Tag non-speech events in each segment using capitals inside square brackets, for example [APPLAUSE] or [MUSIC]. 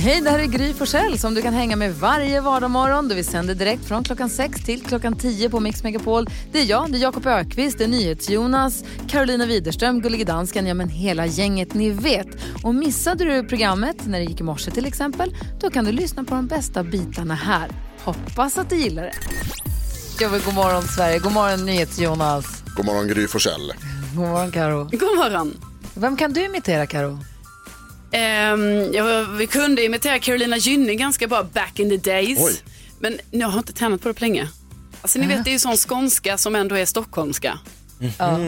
Hej, det här är Gry Forssell som du kan hänga med varje vardagsmorgon. Vi sänder direkt från klockan 6 till klockan 10 på Mix Megapol. Det är jag, det är Jakob Ökvist, det är NyhetsJonas, Carolina Widerström, Gullige Dansken, ja men hela gänget ni vet. Och missade du programmet när det gick i morse till exempel, då kan du lyssna på de bästa bitarna här. Hoppas att du gillar det. Jag vill god morgon Sverige, god morgon NyhetsJonas. God morgon Gry Forssell. God morgon Karo. God morgon. Vem kan du imitera Karo? Ehm, ja, vi kunde imitera Carolina Gynning ganska bra back in the days. Oj. Men jag har inte tränat på det på länge. Alltså ni vet det är ju sån skånska som ändå är stockholmska. Ja,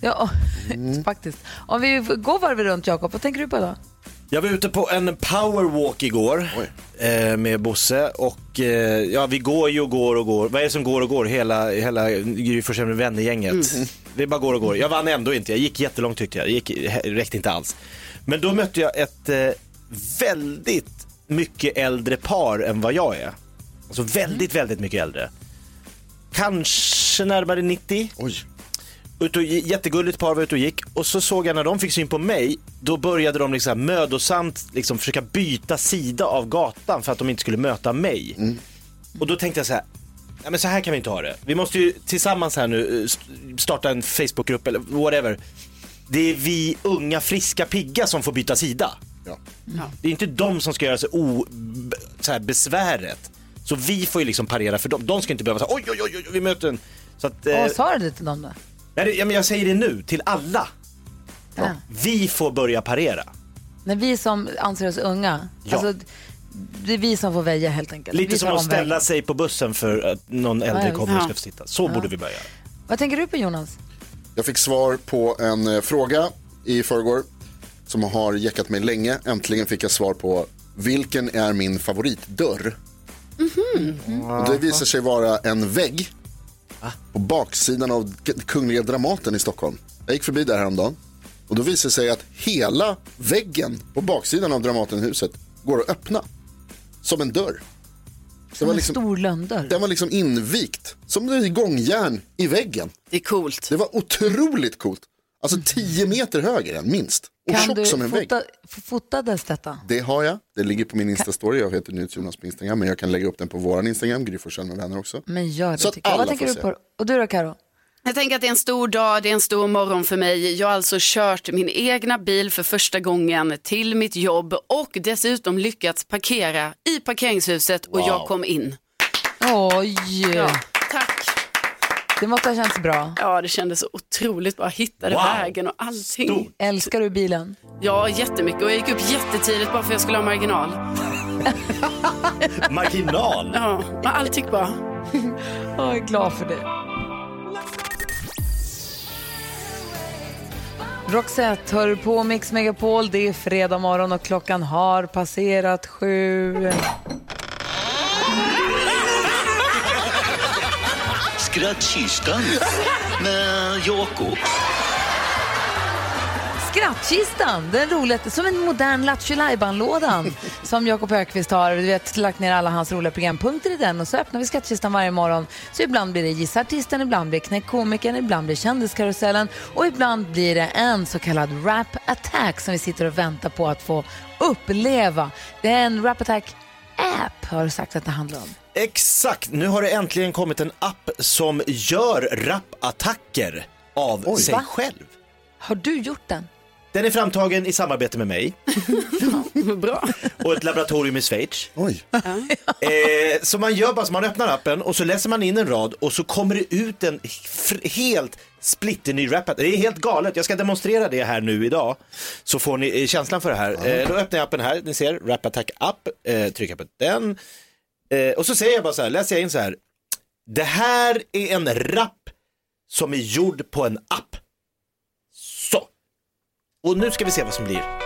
ja [LAUGHS] faktiskt. Om vi går varvet runt Jakob, vad tänker du på då? Jag var ute på en powerwalk igår eh, med Bosse och eh, ja, vi går ju och går och går. Vad är det som går och går? Hela, hela Gry vänner-gänget. Vi bara går och går. Jag vann ändå inte. Jag gick jättelångt tyckte jag. Det gick, räckte inte alls. Men då mötte jag ett eh, väldigt mycket äldre par än vad jag är. Alltså väldigt, väldigt mycket äldre. Kanske närmare 90. Oj. Ute och, jättegulligt par var ute och gick och så såg jag när de fick syn på mig, då började de liksom mödosamt liksom försöka byta sida av gatan för att de inte skulle möta mig. Och då tänkte jag så här, nej men så här kan vi inte ha det. Vi måste ju tillsammans här nu eh, st- starta en Facebookgrupp eller whatever. Det är vi unga, friska, pigga som får byta sida. Ja. Det är inte de som ska göra sig o, så här besväret. Så vi får ju liksom parera för dem. De ska inte behöva säga oj, oj, oj, oj, vi möter en. Så att, eh, Vad sa du det till dem då? Nej, det- ja, men jag säger det nu till alla. Ja. Vi får börja parera. När vi som anser oss unga, Ja. alltså, det är vi som får välja helt enkelt. Lite vi som att ställa sig på bussen för att någon äldre Ja, kommer och ja. ska få sitta. Så borde vi börja. Vad tänker du på Jonas? Jag fick svar på en eh, fråga i förrgår som har jäckat mig länge. Äntligen fick jag svar på vilken är min favoritdörr? Och det visar sig vara en vägg på baksidan av Kungliga Dramaten i Stockholm. Jag gick förbi där häromdagen och då visade det sig att hela väggen på baksidan av Dramatenhuset går att öppna som en dörr. Det Som var en liksom, stor lönndörr. den var liksom invikt som ett gångjärn i väggen. Det är coolt. Det var otroligt coolt. Alltså 10 meter högre än minst. Och Kan tjock som en vägg. fota, f- fotades detta? Det har jag. Det ligger på min Insta-story. Jag heter NyhetsJonas på Instagram. Men jag kan lägga upp den på våran Instagram, Gry med vänner också. Men gör det Så att tycker jag. Vad alla tänker får du se. på? Och du då Karo? Jag tänker att det är en stor dag, det är en stor morgon för mig. Jag har alltså kört min egna bil för första gången till mitt jobb och dessutom lyckats parkera i parkeringshuset och jag kom in. Oj, Ja, tack. det måste ha känts bra. Ja, det kändes så otroligt bra. Hittade Wow. vägen och allting. Stort. Älskar du bilen? Ja, jättemycket. Och jag gick upp jättetidigt bara för att jag skulle ha marginal. Marginal. Ja, men allt gick bra. [LAUGHS] Jag är glad för det. Roxette hör på Mix Megapol. Det är fredag morgon och klockan har passerat sju. Skrattkistan med Jakob. Skrattkistan, den roligaste, som en modern Lattjo lådan [LAUGHS] som Jakob Högqvist har. Vi har lagt ner alla hans roliga programpunkter i den och så öppnar vi skattkistan varje morgon. Så ibland blir det Gissa artisten, ibland blir det Knäck komikern, ibland blir det Kändiskarusellen och ibland blir det en så kallad rap attack som vi sitter och väntar på att få uppleva. Det är en rap attack app har du sagt att det handlar om. Exakt, nu har det äntligen kommit en app som gör rapattacker av sig Va? själv. Har du gjort den? Den är framtagen i samarbete med mig [LAUGHS] Bra. och ett laboratorium i Schweiz. Oj. Eh, så man gör bara så man öppnar appen och så läser man in en rad och så kommer det ut en helt splitterny rap Det är helt galet. Jag ska demonstrera det här nu idag. Så får ni eh, känslan för det här. Eh, då öppnar jag appen här. Ni ser Rap Attack app. Eh, trycker på den. Eh, och så säger jag bara så här, läser jag in så här. Det här är en rap som är gjord på en app. Och nu ska vi se vad som blir.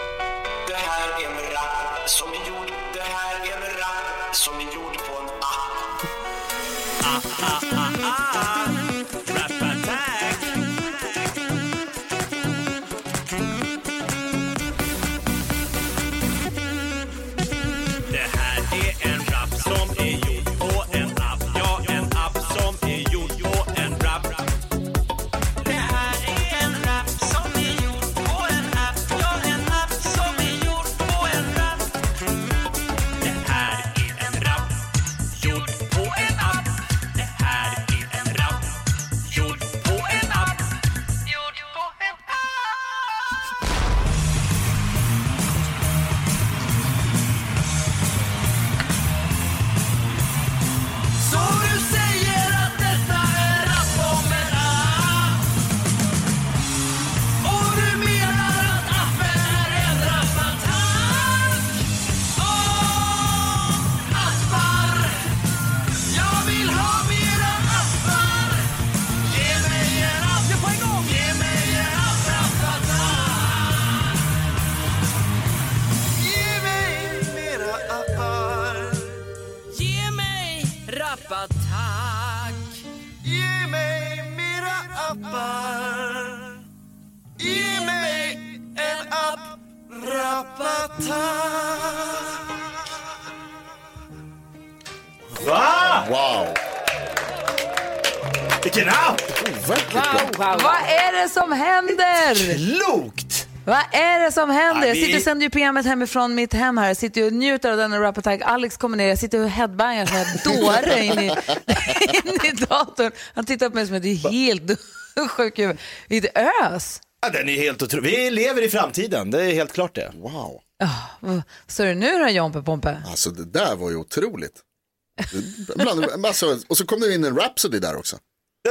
Rappar i mig en app-rappata Va? Wow. Vilken app! Overkligt bra. Vad är det som händer? Klokt! Vad är det som händer? Ja, Jag sitter och sänder ju programmet hemifrån mitt hem här. Jag sitter och njuter av denna rap attack. Alex kommer ner, jag sitter och headbangar som en dåre in i, [LAUGHS] in i datorn. Han tittar på mig som att jag är helt [LAUGHS] sjuk i huvudet. Ös. Ja, den är helt otrolig. Vi lever i framtiden, det är helt klart det. Wow. Vad Så är det nu då, Jompe Pompe? Alltså det där var ju otroligt. Bland, alltså, och så kom det in en Rhapsody där också.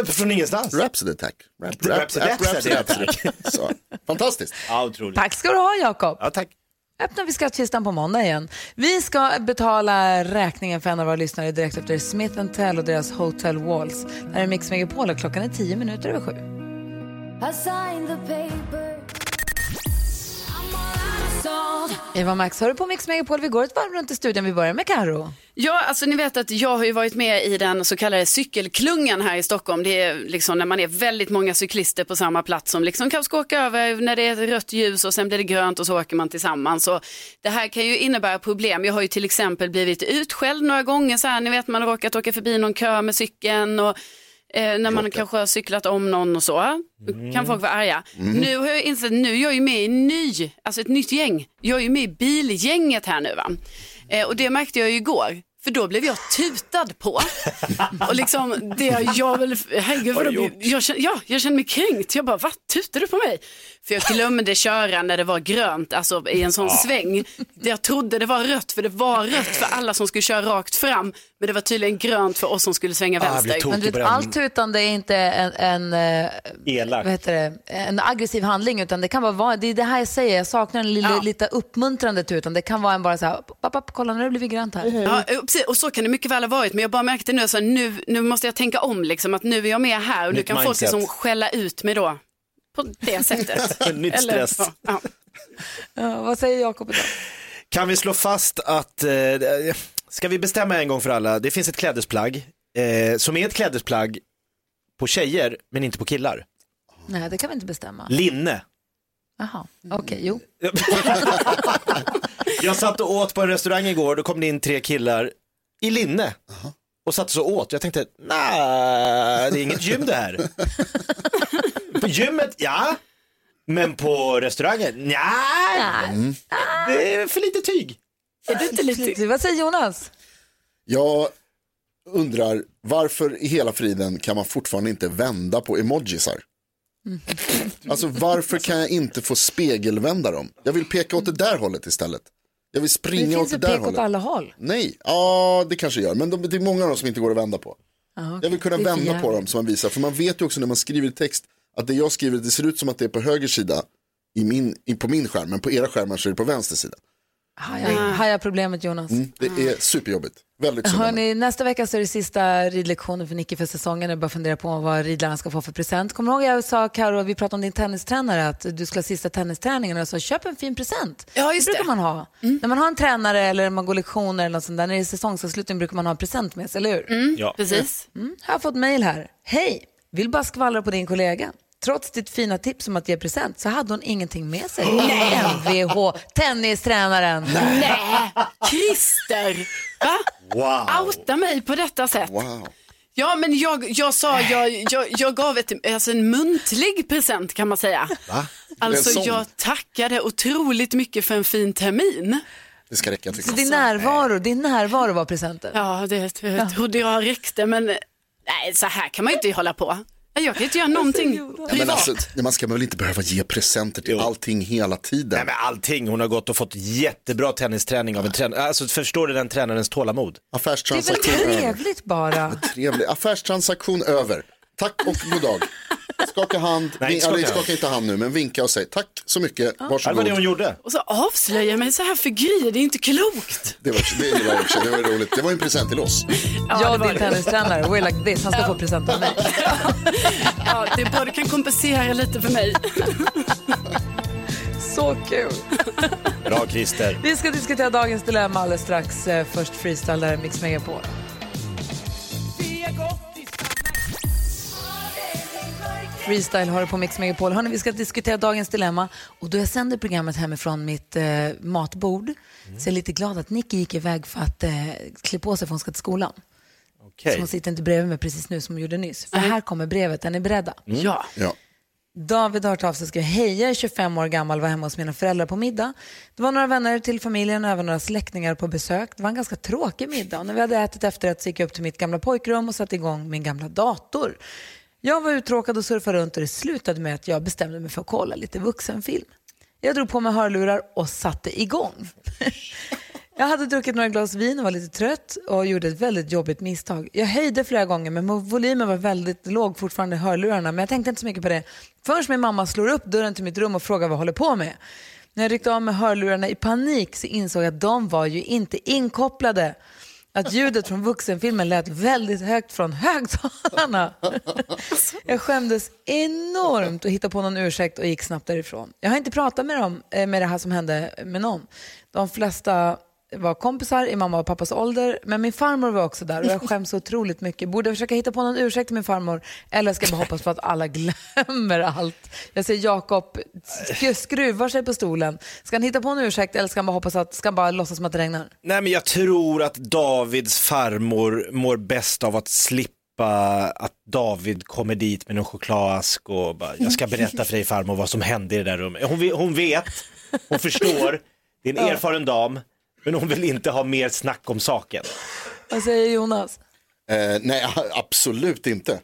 Från ingenstans. Rhapsody tack. Rap, Rhapsody, Rhapsody, Rhapsody. Så, fantastiskt. Ja, otroligt. Tack ska du ha, Jakob. Ja, tack öppnar vi skattkistan på måndag igen. Vi ska betala räkningen för en av våra lyssnare direkt efter Smith Tell och deras Hotel Walls. Det här är Mix Megapol och klockan är tio minuter över sju. Eva Max, hör du på Mix Megapol? Vi går ett varv runt i studion. Vi börjar med Karo. Ja, alltså ni vet att jag har ju varit med i den så kallade cykelklungan här i Stockholm. Det är liksom när man är väldigt många cyklister på samma plats som liksom kanske ska åka över när det är rött ljus och sen blir det grönt och så åker man tillsammans. Och det här kan ju innebära problem. Jag har ju till exempel blivit utskälld några gånger så här, ni vet man har råkat åka förbi någon kö med cykeln och eh, när man kanske har cyklat om någon och så. Då kan folk vara arga. Nu har jag insett, nu är jag ju med i ny, alltså ett nytt gäng. Jag är ju med i bilgänget här nu va. Eh, och det märkte jag ju igår. För då blev jag tutad på. Och liksom, det jag väl, herregud, Vad jag, kände, ja, jag kände mig kränkt. Jag bara, vad tutar du på mig? För jag glömde köra när det var grönt, alltså i en sån sväng. Det jag trodde det var rött, för det var rött för alla som skulle köra rakt fram. Men det var tydligen grönt för oss som skulle svänga Ah, jag vänster. Men du allt tutande är inte en, en, eh, Elak. vad heter det, en aggressiv handling utan det kan vara, det är det här jag säger, jag saknar en lilla, Ja. lite uppmuntrande tutan. Det kan vara en bara så här, papp, papp, kolla nu har det blivit grönt här. Ja, eh, precis. Och så kan det mycket väl ha varit, men jag bara märkte nu, så här, nu, nu måste jag tänka om, liksom, att nu är jag med här och nu kan folk liksom skälla ut mig då. På det sättet. [LAUGHS] Nytt Eller, stress. ja, ja. Ja, vad säger Jakob idag? Kan vi slå fast att, eh, ska vi bestämma en gång för alla, det finns ett klädesplagg eh, som är ett klädesplagg på tjejer men inte på killar. Nej, det kan vi inte bestämma. Linne. Jaha, okej, jo. [LAUGHS] Jag satt och åt på en restaurang igår, då kom det in tre killar i linne och satt så åt. Jag tänkte, nej, det är inget gym det här. [LAUGHS] på gymmet, ja. Men på restaurangen, nej. Det är för lite tyg. Är det inte lite... Vad säger Jonas? Jag undrar varför i hela friden kan man fortfarande inte vända på emojisar? Alltså varför kan jag inte få spegelvända dem? Jag vill peka åt det där hållet istället. Jag vill Det springa åt finns det där pek åt hållet. alla håll. Nej, ja det kanske gör. Men de, det är många av dem som inte går att vända på. Aha, Jag vill kunna det vända på dem som man visar. För man vet ju också när man skriver text att det jag skriver det ser ut som att det är på höger sida i min, på min skärm. Men på era skärmar så är det på vänster sida. Hajar problemet Jonas. Mm, det är superjobbigt. Väldigt. Hörrni, nästa vecka så är det sista ridlektionen för Nicky för säsongen. Jag bara funderar på vad ridlarna ska få för present. Kommer du ihåg jag sa, Karo, vi pratade om din tennistränare, att du skulle ha sista tennisträningen och jag sa köp en fin present. Ja, just det brukar det. man ha. När man har en tränare eller man går lektioner eller något sånt där, när det är säsongsavslutning brukar man ha en present med sig, eller hur? Ja. Precis. Mm. Jag har fått mejl här. Hej, vill bara skvallra på din kollega. Trots ditt fina tips om att ge present så hade hon ingenting med sig. [GASPS] Mvh, tennistränaren. Nej, [LAUGHS] Christer! Va? Wow. Outa mig på detta sätt. Wow. Ja, men jag, jag sa, jag, jag, jag gav ett, alltså en muntlig present kan man säga. En Alltså jag tackade otroligt mycket för en fin termin. Det ska räcka tycker Så jag. din närvaro, din närvaro var presenten. Ja, det jag trodde jag räckte, men nej, så här kan man ju inte hålla på. Jag kan inte göra någonting men privat. alltså, man ska väl inte behöva ge presenter till Jo. allting hela tiden. Nej men allting, hon har gått och fått jättebra tennisträning av en tränare. Alltså förstår du den tränarens tålamod? Det är väl Affärstransaktion trevligt bara. Trevlig. Affärstransaktion över. Tack och god dag. Skaka hand, Nej, inte ja, skaka skaka inte hand nu, men vinka och säg tack så mycket, Det var varsågod. det hon gjorde. Och så avslöjar jag mig så här för Gry, det är inte klokt. Det var, det, var, och för sig- det var roligt. Det var en present till oss. Ja, jag det var din det. tennistränare, we're like this, han ska få present av mig. Ja, det är bra, du kan kompensera lite för mig. Så kul. Bra Christer. Vi ska diskutera dagens dilemma alldeles strax. Eh, Först freestyle där är Mix Megapol. Freestyle har du på Mix Megapol. Hörrni, vi ska diskutera dagens dilemma och då jag sänder programmet hemifrån mitt eh, matbord så är jag lite glad att Nicky gick iväg för att eh, klä på sig för hon ska till skolan. Okej. Så hon sitter inte bredvid mig precis nu som hon gjorde nyss. För här kommer brevet, är ni beredda? Ja. Ja. David har hört av sig och skriver, hej jag är 25 år gammal, var hemma hos mina föräldrar på middag. Det var några vänner till familjen och även några släktingar på besök. Det var en ganska tråkig middag och när vi hade ätit efterrätt så gick jag upp till mitt gamla pojkrum och satte igång min gamla dator. Jag var uttråkad och surfade runt och det slutade med att jag bestämde mig för att kolla lite vuxenfilm. Jag drog på mig hörlurar och satte igång. [LAUGHS] Jag hade druckit några glas vin och var lite trött och gjorde ett väldigt jobbigt misstag. Jag höjde flera gånger men volymen var väldigt låg fortfarande i hörlurarna men jag tänkte inte så mycket på det. Först min mamma slår upp dörren till mitt rum och frågar vad jag håller på med. När jag ryckte av mig hörlurarna i panik så insåg jag att de var ju inte inkopplade. Att ljudet från vuxenfilmen lät väldigt högt från högtalarna. [LAUGHS] Jag skämdes enormt och hittade på någon ursäkt och gick snabbt därifrån. Jag har inte pratat med dem eh, med det här som hände med någon. De flesta var kompisar i mamma och pappas ålder, men min farmor var också där och jag skäms otroligt mycket. Borde jag försöka hitta på någon ursäkt till min farmor eller ska jag bara hoppas på att alla glömmer allt? Jag säger Jakob sk- skruvar sig på stolen. Ska han hitta på en ursäkt eller ska han bara hoppas att, ska han bara låtsas som att det regnar? Nej men jag tror att Davids farmor mår bäst av att slippa att David kommer dit med någon chokladask och bara, jag ska berätta för dig farmor vad som hände i det där rummet. Hon, hon vet, hon förstår, det är en erfaren dam, men hon vill inte ha mer snack om saken. Vad säger Jonas? Eh, nej, [LAUGHS] absolut inte.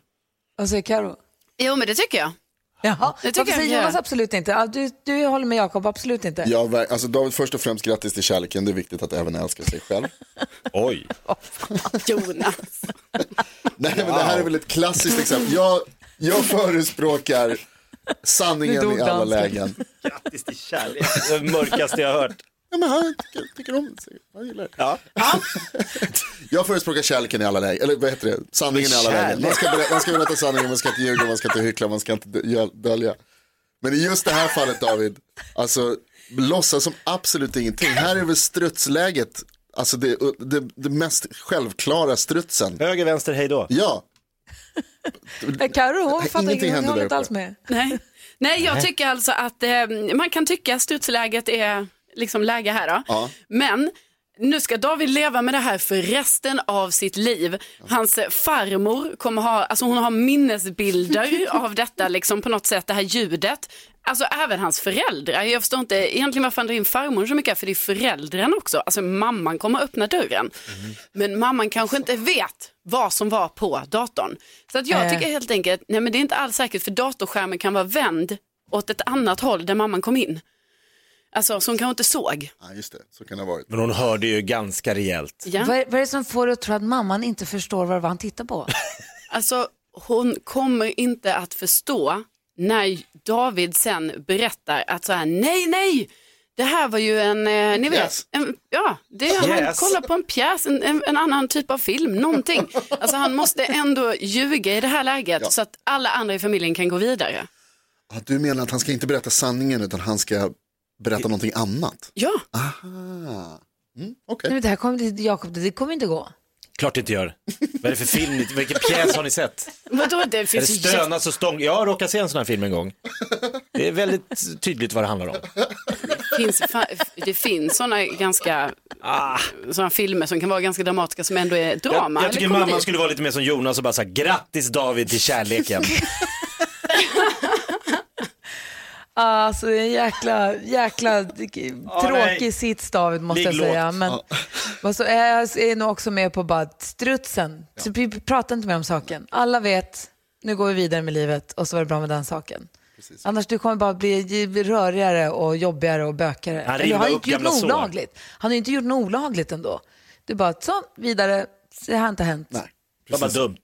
Vad säger Karo? Jo, men det tycker jag. Jaha, Det tycker varför jag säger. Jonas absolut inte? Du, du håller med Jakob, absolut inte. Ja, alltså David, först och främst grattis till kärleken. Det är viktigt att även älska sig själv. [LAUGHS] Oj. [LAUGHS] Jonas. Nej, men det här är väl ett klassiskt exempel. Jag, jag förespråkar sanningen i alla dansken. lägen. Grattis till kärlek, det mörkaste jag har hört. Ja, men han tycker, tycker om det. Han gillar det. Ja. [LAUGHS] Jag förespråkar kärleken i alla lägen, eller vad heter det? Sanningen i alla lägen. Man ska, berätta, man ska berätta sanningen, man ska inte ljuga, man ska inte hyckla, man ska inte dö- dölja. Men i just det här fallet David, alltså låtsas som absolut ingenting. Här är väl strutsläget, alltså det, det, det mest självklara strutsen. Höger, vänster, hej då. Ja, Karo, hon fattar Ingenting hon håller inte alls med. Nej. Nej, jag tycker alltså att eh, man kan tycka att studsläget är liksom läge här då. Ja. Men nu ska David leva med det här för resten av sitt liv. Hans farmor kommer ha, alltså hon har minnesbilder [LAUGHS] av detta liksom på något sätt, det här ljudet. Alltså även hans föräldrar. Jag förstår inte egentligen varför han drar in farmor så mycket, för det är föräldrarna också. Alltså mamman kommer att öppna dörren. Men mamman kanske inte vet vad som var på datorn. Så att jag Eh. tycker helt enkelt, nej men det är inte alls säkert för datorskärmen kan vara vänd åt ett annat håll där mamman kom in. Alltså som kanske inte såg. ja just det, så kan det ha varit. Men hon hörde ju ganska rejält. Ja. Vad, är, vad är det som får dig att tro att mamman inte förstår vad, han tittar på? [LAUGHS] Alltså hon kommer inte att förstå när David sen berättar att så här, nej, nej, det här var ju en, eh, ni vet, en, ja, det är, han kollar på en pjäs, en, en, en annan typ av film, någonting. Alltså han måste ändå ljuga i det här läget så att alla andra i familjen kan gå vidare. Ja, du menar att han ska inte berätta sanningen utan han ska berätta någonting annat? Ja, Aha. Mm, Okej. Nej, men det här kommer, det- Jakob, det, det kommer inte gå. Klart det inte gör. Vad är det för film, vilken pjäs har ni sett? vadå, det Är det finns ju jätte- stönas och stång? Jag har råkat se en sån här film en gång. Det är väldigt tydligt vad det handlar om. finns, fa- det finns sådana ganska, sådana filmer som kan vara ganska dramatiska som ändå är drama. Jag, jag tycker mamman skulle vara lite mer som Jonas och bara säga grattis David till kärleken. [LAUGHS] Alltså det är en jäkla, jäkla [LAUGHS] tråkig nej. sits David måste Ligg jag säga. lågt. Men [LAUGHS] vad så är jag är nog också med på bara strutsen, så vi pratar inte mer om saken. Alla vet, nu går vi vidare med livet och så var det bra med den saken. Annars du kommer bara bli rörigare och jobbigare och bökigare. Han Eller, river har ju inte gjort något olagligt. Han har ju inte gjort något olagligt ändå. Du bara, så vidare, det har inte hänt. Nej, Det var bara dumt.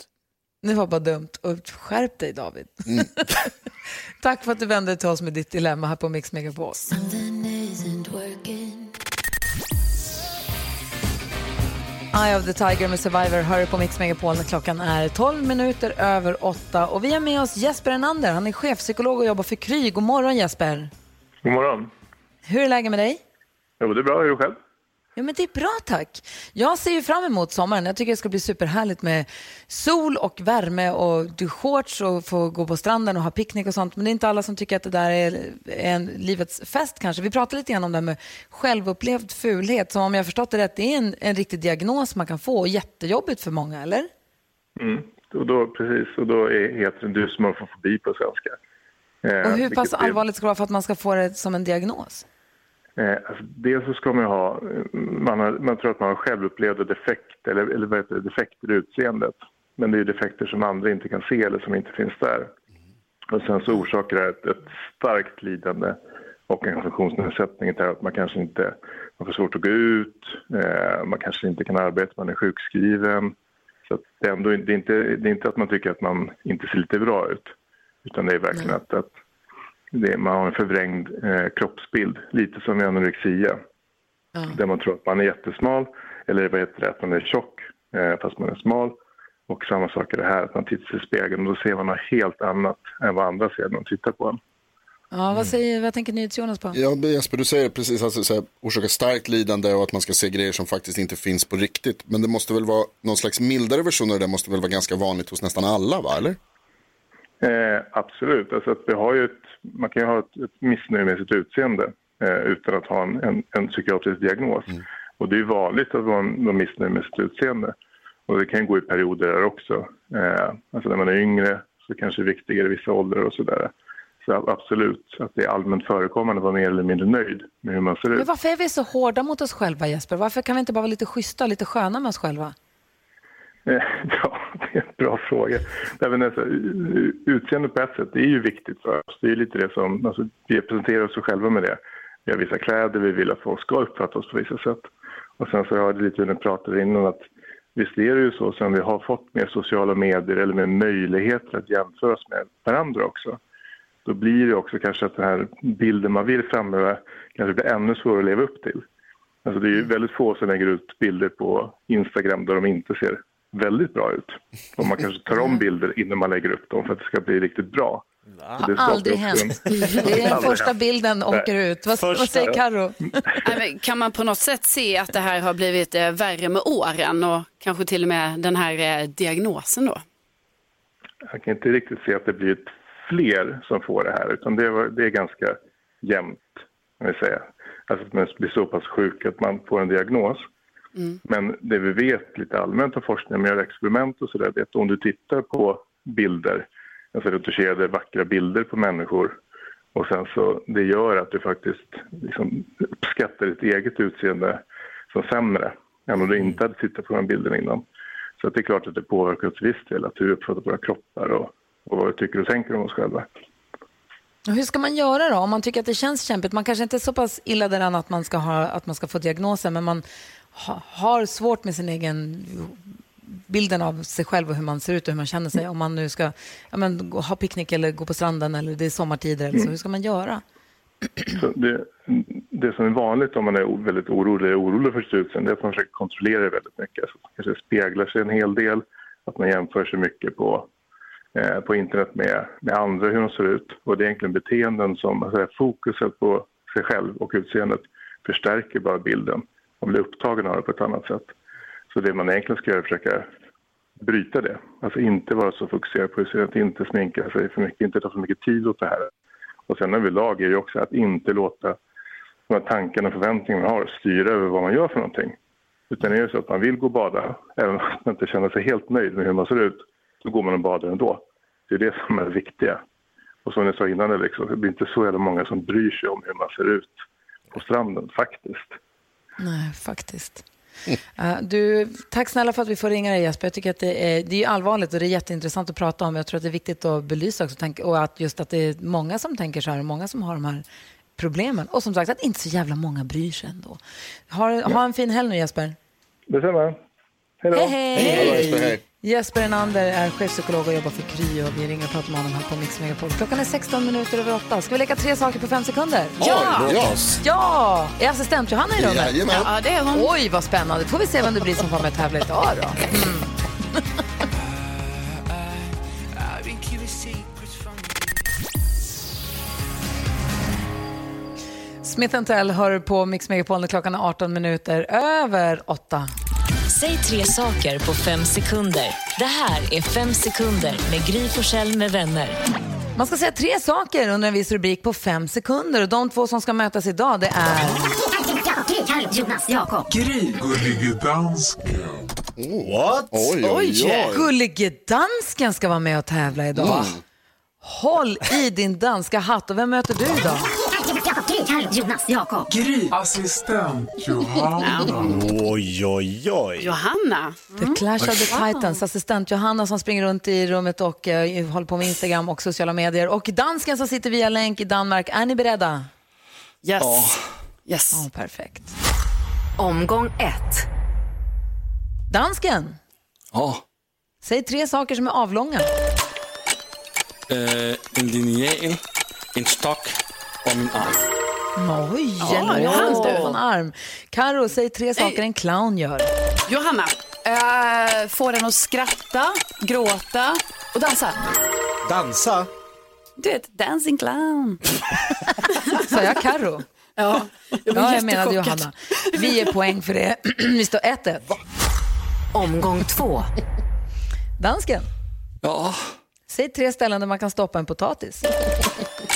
Det var bara dumt. Och skärp dig David. Mm. [LAUGHS] Tack för att du vände dig till oss med ditt dilemma här på Mix Megapol. Eye of the Tiger med Survivor hör du på Mix Megapol när klockan är 12 minuter över 8. Och vi har med oss Jesper Enander. Han är chefpsykolog och jobbar för Kry. God morgon Jesper. God morgon. Hur är läget med dig? Jo, det är bra. Hur är det själv? Ja, men det är bra tack. Jag ser ju fram emot sommaren. Jag tycker det ska bli superhärligt med sol och värme och du shorts och få gå på stranden och ha picknick och sånt. Men det är inte alla som tycker att det där är en livets fest kanske. Vi pratade lite grann om det här med självupplevd fulhet som om jag förstått det rätt, det är en, en riktig diagnos man kan få och jättejobbigt för många, eller? Mm. Och då, precis, och då är, heter den dysmorfofobi på svenska. Eh, Och hur pass allvarligt ska det vara för att man ska få det som en diagnos? Eh, alltså dels så ska man ha, man, har, man tror att man har självupplevda defekt, eller, eller vad heter det, defekter i utseendet. Men det är ju defekter som andra inte kan se eller som inte finns där. Och sen så orsakar det ett, ett starkt lidande och en funktionsnedsättning till att man kanske inte, man får svårt att gå ut, eh, man kanske inte kan arbeta, man är sjukskriven. Så det, är ändå, det, är inte, det är inte att man tycker att man inte ser lite bra ut. Utan det är verkligen att, att det, man har en förvrängd eh, kroppsbild, lite som i anorexia. Där man tror att man är jättesmal, eller vad heter det, att man är tjock eh, fast man är smal. Och samma sak är det här, att man tittar sig i spegeln och då ser man något helt annat än vad andra ser när de tittar på en. Ja, vad, säger, vad tänker NyhetsJonas på? Ja, Jesper, du säger precis alltså, så här, orsaka starkt lidande och att man ska se grejer som faktiskt inte finns på riktigt. Men det måste väl vara någon slags mildare version av det måste väl vara ganska vanligt hos nästan alla, va? Eller? Eh, absolut. Alltså att vi har ju ett, man kan ju ha ett, ett missnöje med sitt utseende eh, utan att ha en, en, en psykiatrisk diagnos. Och det är vanligt att vara, vara missnöjd med sitt utseende. Och det kan gå i perioder där också. Eh, alltså när man är yngre så kanske det är viktigare i vissa åldrar och sådär. Så absolut, att det är allmänt förekommande att vara mer eller mindre nöjd med hur man ser ut. Men varför är vi så hårda mot oss själva, Jesper? Varför kan vi inte bara vara lite schyssta, lite sköna med oss själva? Eh, [LAUGHS] Ja, det bra [LAUGHS] fråga. Men alltså, u- utseende på ett sätt, det är ju viktigt för oss. Det är lite det som, alltså, vi presenterar oss själva med det. Vi har vissa kläder, vi vill att folk ska uppfatta oss på vissa sätt. Och sen så hörde lite hur ni pratade innan att visst är det ju så sen vi har fått mer sociala medier eller mer möjligheter att jämföra oss med varandra också. Då blir det också kanske att den här bilden man vill framhäva kanske blir ännu svårare att leva upp till. Alltså det är ju väldigt få som lägger ut bilder på Instagram där de inte ser väldigt bra ut. Och man kanske tar om bilder innan man lägger upp dem för att det ska bli riktigt bra. Det skapar Aldrig en- hänt. Det är den första bilden åker ut. Vad, vad Första. säger Karo? Nej, men Kan man på något sätt se att det här har blivit eh, värre med åren och kanske till och med den här eh, diagnosen då? Jag kan inte riktigt se att det blir fler som får det här utan det, var, det är ganska jämnt. kan vi säga. Alltså att man blir så pass sjuk att man får en diagnos. Mm. Men det vi vet lite allmänt av forskning, med experiment och sådär, det är att om du tittar på bilder, alltså retuscherade vackra bilder på människor och sen så det gör att du faktiskt liksom uppskattar ditt eget utseende som sämre än om du inte hade tittat på de bilderna innan. Så att det är klart att det påverkar oss till viss del, att hur vi uppfattar våra kroppar och, och vad vi tycker och tänker om oss själva. Hur ska man göra då om man tycker att det känns kämpigt? Man kanske inte är så pass illa däran att man ska, ha, att man ska få diagnosen men man ha, har svårt med sin egen bilden av sig själv och hur man ser ut och hur man känner sig. Om man nu ska ja, men, ha picknick eller gå på stranden eller det är sommartider eller så. Hur ska man göra? Det, det som är vanligt om man är väldigt orolig, eller orolig för sitt utseende, det är att man försöker kontrollera det väldigt mycket. Så man kanske speglar sig en hel del, att man jämför sig mycket på, Eh, på internet med, med andra, hur de ser ut. Och det är egentligen beteenden som, alltså fokuset på sig själv och utseendet förstärker bara bilden. Man blir upptagen av det på ett annat sätt. Så det man egentligen ska göra är att försöka bryta det. Alltså inte vara så fokuserad på utseendet, inte sminka sig för mycket, inte ta för mycket tid åt det här. Och sen överlag är det också att inte låta de här tankarna och förväntningarna man har styra över vad man gör för någonting. Utan är det så att man vill gå och bada, även om man inte känner sig helt nöjd med hur man ser ut, så går man och badar ändå. Det är det som är det viktiga. Och som jag sa innan, liksom, det blir inte så jävla många som bryr sig om hur man ser ut på stranden faktiskt. Nej, faktiskt. [LAUGHS] Eh, du, tack snälla för att vi får ringa dig Jesper. Jag tycker att det är, det är allvarligt och det är jätteintressant att prata om. Jag tror att det är viktigt att belysa också tänk, och att just att det är många som tänker så här och många som har de här problemen. Och som sagt att inte så jävla många bryr sig ändå. Ha, ha en fin helg nu Jesper. Detsamma. Hej då. Hej, hej! Hej. Jesper Enander är chefpsykolog och jobbar för Kry och vi ringer och pratar med honom här på Mix Megapol. Klockan är 16 minuter över 8. Ska vi leka tre saker på fem sekunder? Ja! ja. Ja! Är assistent Johanna i rummet? Jajamän. Ja, det är hon. Oj, vad spännande. får vi se vem det blir som får med och tävla idag då. Mm. Smith Tell hör på Mix Megapol när klockan är 18 minuter över 8. Säg tre saker på fem sekunder. Det här är Fem sekunder med Gry Forssell med vänner. Man ska säga tre saker under en viss rubrik på fem sekunder. Och de två som ska mötas idag det är... Jonas, Jakob. Gullige dansken. What? Oj, oj, oj. Gullige dansken ska vara med och tävla idag. Håll i din danska hatt. Och vem möter du idag? Jonas, Jakob. Gry. Assistent Johanna. Oj, oj, oj. Johanna. The Clash of the Titans, assistent Johanna som springer runt i rummet och eh, håller på med Instagram och sociala medier. Och dansken som sitter via länk i Danmark. Är ni beredda? Yes. Yes. Ja, perfekt. Omgång ett. Dansken, Ja, säg tre saker som är avlånga. eh, en linjal, en stock och min arm. Oj, Ja, en lång du. en arm. Karo, säg tre saker en clown gör. Johanna. Uh, får den att skratta, gråta och dansa. Dansa? Du vet, dancing clown. [LAUGHS] Sa jag Karo? Ja, jag Ja, jag menade. Johanna. Vi ger poäng för det. [CLEARS THROAT] Vi står 1-1. Omgång två. Dansken, Ja, säg tre ställen där man kan stoppa en potatis.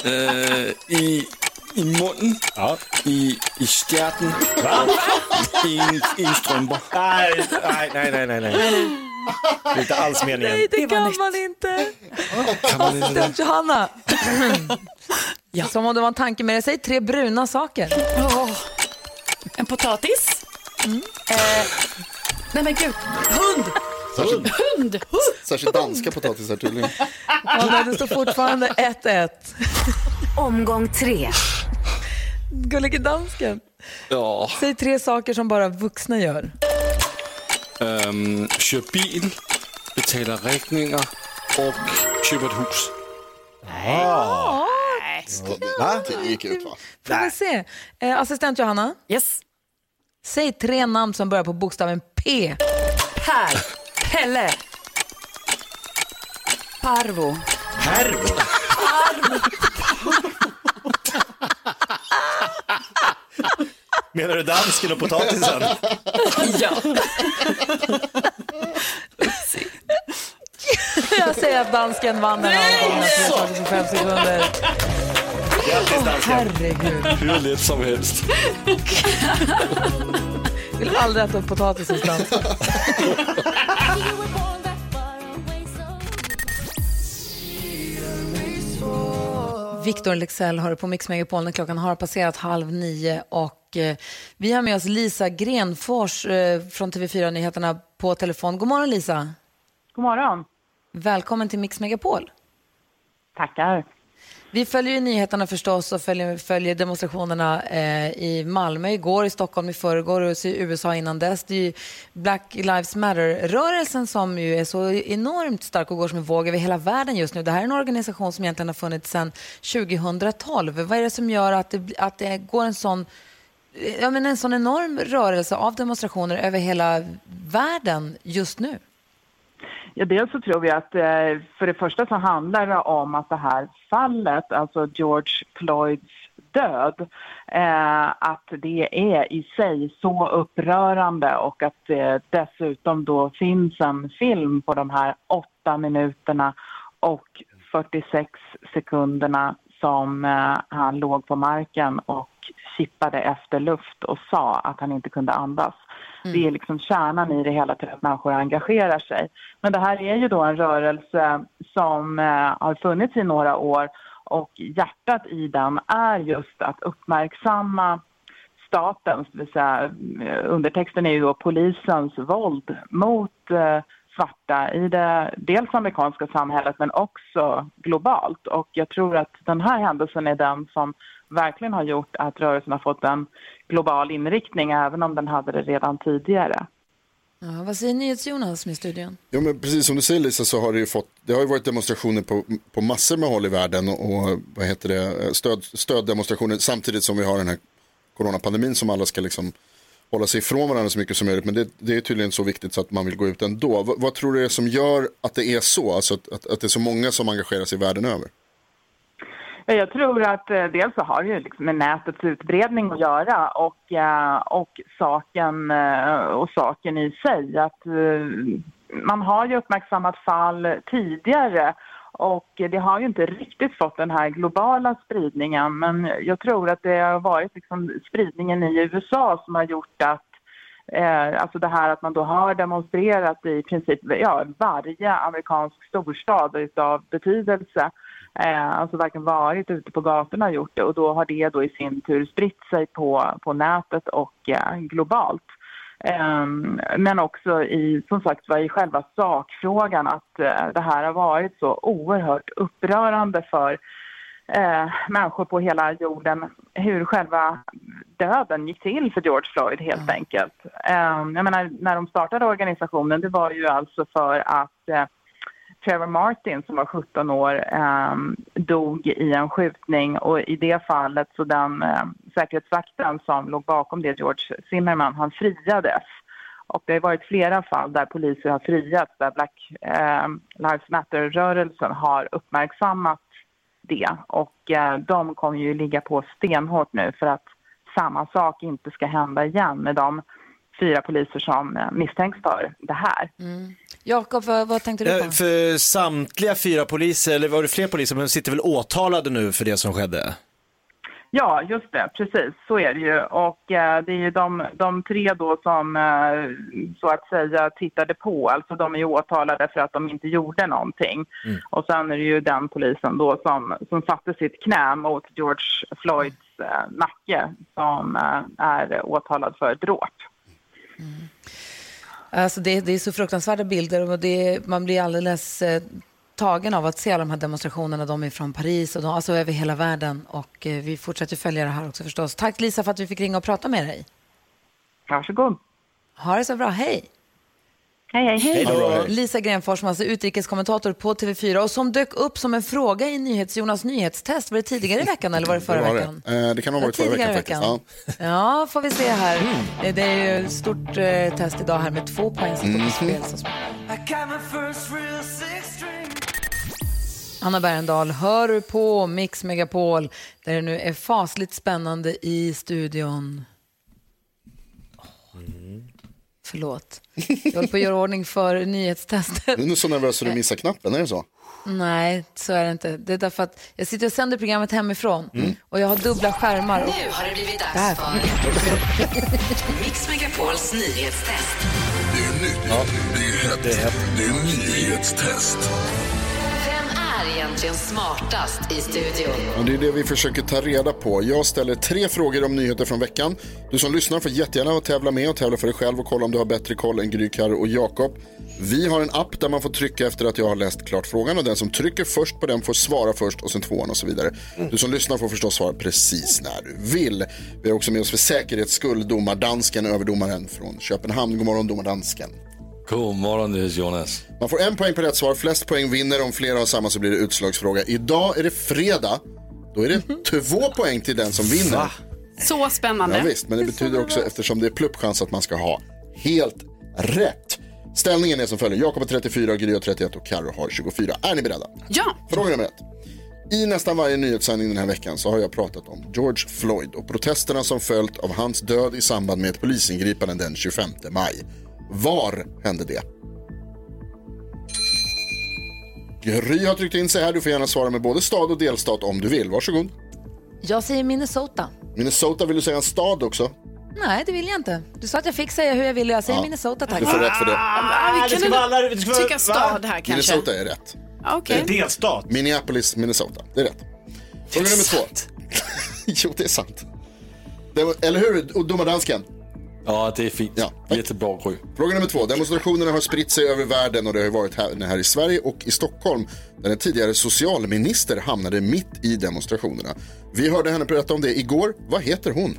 Eh, i, i munnen, Ja. i, i stjärten och i en, i en strumpa. Nej, nej, nej, nej, nej. Det är inte alls meningen. Nej, det, kan man inte. Kan man inte det? Assistent Johanna. [CLEARS THROAT] Som om det var en tanke med det. Säg tre bruna saker. Åh, En potatis. Eh, nej men gud, hund! Särskilt, Hund! hund. särskilt danska potatisar tydligen. Ja, det står fortfarande 1-1. Omgång tre. Gullige dansken. Ja, Säg tre saker som bara vuxna gör. ehm, kör bil, betalar räkningar och köper ett hus. Va? Det gick ut va? Får vi se. Eh, assistent Johanna, Yes. säg tre namn som börjar på bokstaven P. Per. Pelle. Parvo. Pervo? Menar du dansken och potatisen? Ja. Jag säger att dansken vann den här fem sekunder. Grattis dansken. Herregud. Hur lätt som helst. Vill aldrig äta upp potatis hos dansken. [LAUGHS] Victor Lexell har det på Mix Megapol när klockan har passerat halv nio och eh, vi har med oss Lisa Grenfors eh, från TV4 Nyheterna på telefon. God morgon Lisa. God morgon. Välkommen till Mix Megapol. Tackar. Vi följer ju nyheterna förstås och följer, följer demonstrationerna eh, i Malmö igår, i Stockholm i förrgår och i USA innan dess. Det är ju Black Lives Matter-rörelsen som ju är så enormt stark och går som en våg över hela världen just nu. Det här är en organisation som egentligen har funnits sedan 2012. Vad är det som gör att det, att det går en sån, ja, men en sån enorm rörelse av demonstrationer över hela världen just nu? Ja, dels så tror vi att eh, för det första så handlar det om att det här fallet, alltså George Floyds död, eh, att det är i sig så upprörande och att det dessutom då finns en film på de här åtta minuterna och 46 sekunderna som eh, han låg på marken och kippade efter luft och sa att han inte kunde andas. Det är liksom kärnan i det hela till att människor engagerar sig. Men det här är ju då en rörelse som eh, har funnits i några år och hjärtat i den är just att uppmärksamma statens, det vill säga eh, undertexten är ju då polisens våld mot eh, svarta i det dels amerikanska samhället men också globalt. Och jag tror att den här händelsen är den som verkligen har gjort att rörelsen har fått en global inriktning även om den hade det redan tidigare. Ja, vad säger NyhetsJonas med studion? Ja, men precis som du säger Lisa så har det ju fått, det har ju varit demonstrationer på, på massor med håll i världen och vad heter det, stöd, stöddemonstrationer samtidigt som vi har den här coronapandemin som alla ska liksom hålla sig ifrån varandra så mycket som möjligt. Men det, det är tydligen så viktigt så att man vill gå ut ändå. Vad, vad tror du är som gör att det är så, alltså att, att, att det är så många som engagerar sig världen över? Jag tror att eh, dels så har det ju liksom med nätets utbredning att göra och, eh, och, saken, eh, och saken i sig. Att, man har ju uppmärksammat fall tidigare och det har ju inte riktigt fått den här globala spridningen men jag tror att det har varit liksom spridningen i USA som har gjort att Eh, alltså det här att man då har demonstrerat i princip ja, varje amerikansk storstad utav betydelse. Eh, alltså verkligen varit ute på gatorna och gjort det och då har det då i sin tur spritt sig på, på nätet och eh, globalt. Eh, men också i, som sagt var, i själva sakfrågan att eh, det här har varit så oerhört upprörande för eh, människor på hela jorden hur själva döden gick till för George Floyd helt enkelt. Eh, jag menar, när de startade organisationen det var ju alltså för att eh, Trevor Martin som var 17 år eh, dog i en skjutning och i det fallet så den eh, säkerhetsvakten som låg bakom det, George Zimmerman, han friades. Och det har varit flera fall där poliser har friats, där Black eh, Lives Matter-rörelsen har uppmärksammat det. Och eh, de kommer ju ligga på stenhårt nu för att samma sak inte ska hända igen med de fyra poliser som eh, misstänks för det här. Jakob, vad, vad tänkte du Eh, på? För samtliga fyra poliser, eller var det fler poliser, men sitter väl åtalade nu för det som skedde? Ja, just det. Precis, så är det ju. Och eh, det är ju de, de tre då som eh, så att säga tittade på. Alltså de är ju åtalade för att de inte gjorde någonting. Och sen är det ju den polisen då som, som satte sitt knä mot George Floyds eh, nacke som eh, är åtalad för dråp. Alltså det, det är så fruktansvärda bilder och det, man blir alldeles eh, tagen av att se alla de här demonstrationerna. De är från Paris och de, alltså över hela världen. Och eh, vi fortsätter följa det här också förstås. Tack Lisa för att vi fick ringa och prata med dig. Varsågod. Ha det så bra. Hej! Hej, hej. Hej hej. Lisa Grenfors, som alltså är utrikeskommentator på TV4 och som dök upp som en fråga i NyhetsJonas nyhetstest. Var det tidigare i veckan eller var det förra Det var veckan? det. Eh, det kan ha varit förra veckan, faktiskt. veckan. Ja. Ja, får vi se här. Eh, Det är ju ett stort eh, test idag här med två poäng som står på spel. Så. Anna Bergendahl, hör du på Mix Megapol där det nu är fasligt spännande i studion. Förlåt. Jag håller på att göra ordning för nyhetstestet. Du är nog så nervös så du missar knappen, är det så? Nej, så är det inte. Det är därför att jag sitter och sänder programmet hemifrån och jag har dubbla skärmar. Och... Nu har det blivit dags för [LAUGHS] Mix Megapols nyhetstest. Det är nytt, det är hett, det är nyhetstest. Egentligen smartast i studion? Och det är det vi försöker ta reda på. Jag ställer tre frågor om nyheter från veckan. Du som lyssnar får jättegärna tävla med och tävla för dig själv och kolla om du har bättre koll än Gry, Karo och Jakob. Vi har en app där man får trycka efter att jag har läst klart frågan och den som trycker först på den får svara först och sen tvåan och så vidare. Du som lyssnar får förstås svara precis när du vill. Vi har också med oss för säkerhets skull domardansken, överdomaren från Köpenhamn. God morgon domardansken. God morgon, Jonas. Man får en poäng på rätt svar, flest poäng vinner. Om flera har samma så blir det utslagsfråga. Idag är det fredag. Då är det två poäng till den som vinner. Så spännande. Ja, visst, men det betyder också eftersom det är pluppchans att man ska ha helt rätt. Ställningen är som följer. Jakob har 34, Gry har 31 och Karo har 24. Är ni beredda? Ja. Fråga nummer ett. I nästan varje nyhetssändning den här veckan så har jag pratat om George Floyd och protesterna som följt av hans död i samband med ett polisingripande den 25 maj. Var hände det? Gry har tryckt in sig här. Du får gärna svara med både stad och delstat om du vill. Varsågod. Jag säger Minnesota. Minnesota, vill du säga en stad också? Nej, det vill jag inte. Du sa att jag fick säga hur jag ville. Jag säger Ja. Minnesota, tack. Du får rätt för det. Ah, vi vara alla- det ska vara- tycka stad här kanske. Minnesota är rätt. Okej. Det är delstat. Minneapolis, Minnesota. Det är rätt. Fråga nummer två. [LAUGHS] jo, det är sant. Det var, eller hur, och domardansken? Ja, det är fint. Ja. Jättebra, Gry. Fråga nummer två. Demonstrationerna har spritt sig över världen och det har varit här, här i Sverige och i Stockholm där en tidigare socialminister hamnade mitt i demonstrationerna. Vi hörde henne berätta om det igår. Vad heter hon?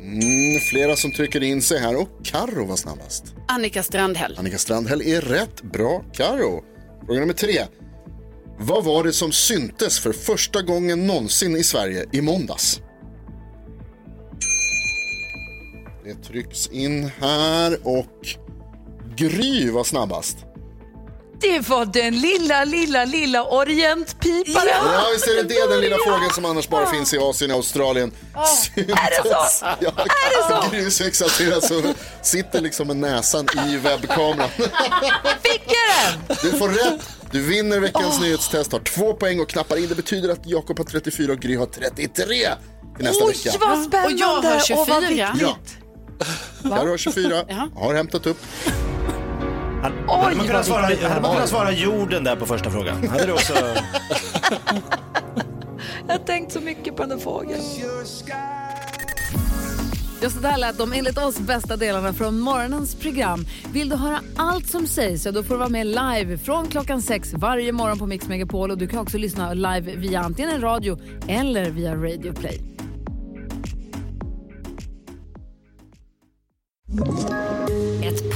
Mm, flera som trycker in sig här och Karo var snabbast. Annika Strandhäll. Annika Strandhäll är rätt. Bra, Karo. Fråga nummer tre. Vad var det som syntes för första gången någonsin i Sverige i måndags? Det trycks in här och Gry var snabbast. Det var den lilla, lilla, lilla orientpiparen. Ja, visst är det det, den lilla fågeln som annars bara finns i Asien och Australien. Är det så? [LAUGHS] Ja, Är det så? Gry är så exalterad så sitter liksom med näsan i webbkameran. [LAUGHS] Fick jag den? Du får rätt. Du vinner veckans nyhetstest, har två poäng och knappar in. Det betyder att Jakob har 34 och Gry har 33 till nästa Oj, vecka. vad spännande! Och jag har Och vad 24. viktigt. Ja. Där har 24, har hämtat upp. Hade Oj, man kunnat svara, hade man kunnat svara jorden där på första frågan? Hade du också... [LAUGHS] Jag har tänkt så mycket på den där fågeln. Just det här lät de enligt oss bästa delarna från morgonens program. Vill du höra allt som sägs så då får du vara med live från klockan sex varje morgon på Mix Megapol. Och du kan också lyssna live via antingen radio eller via Radio Play.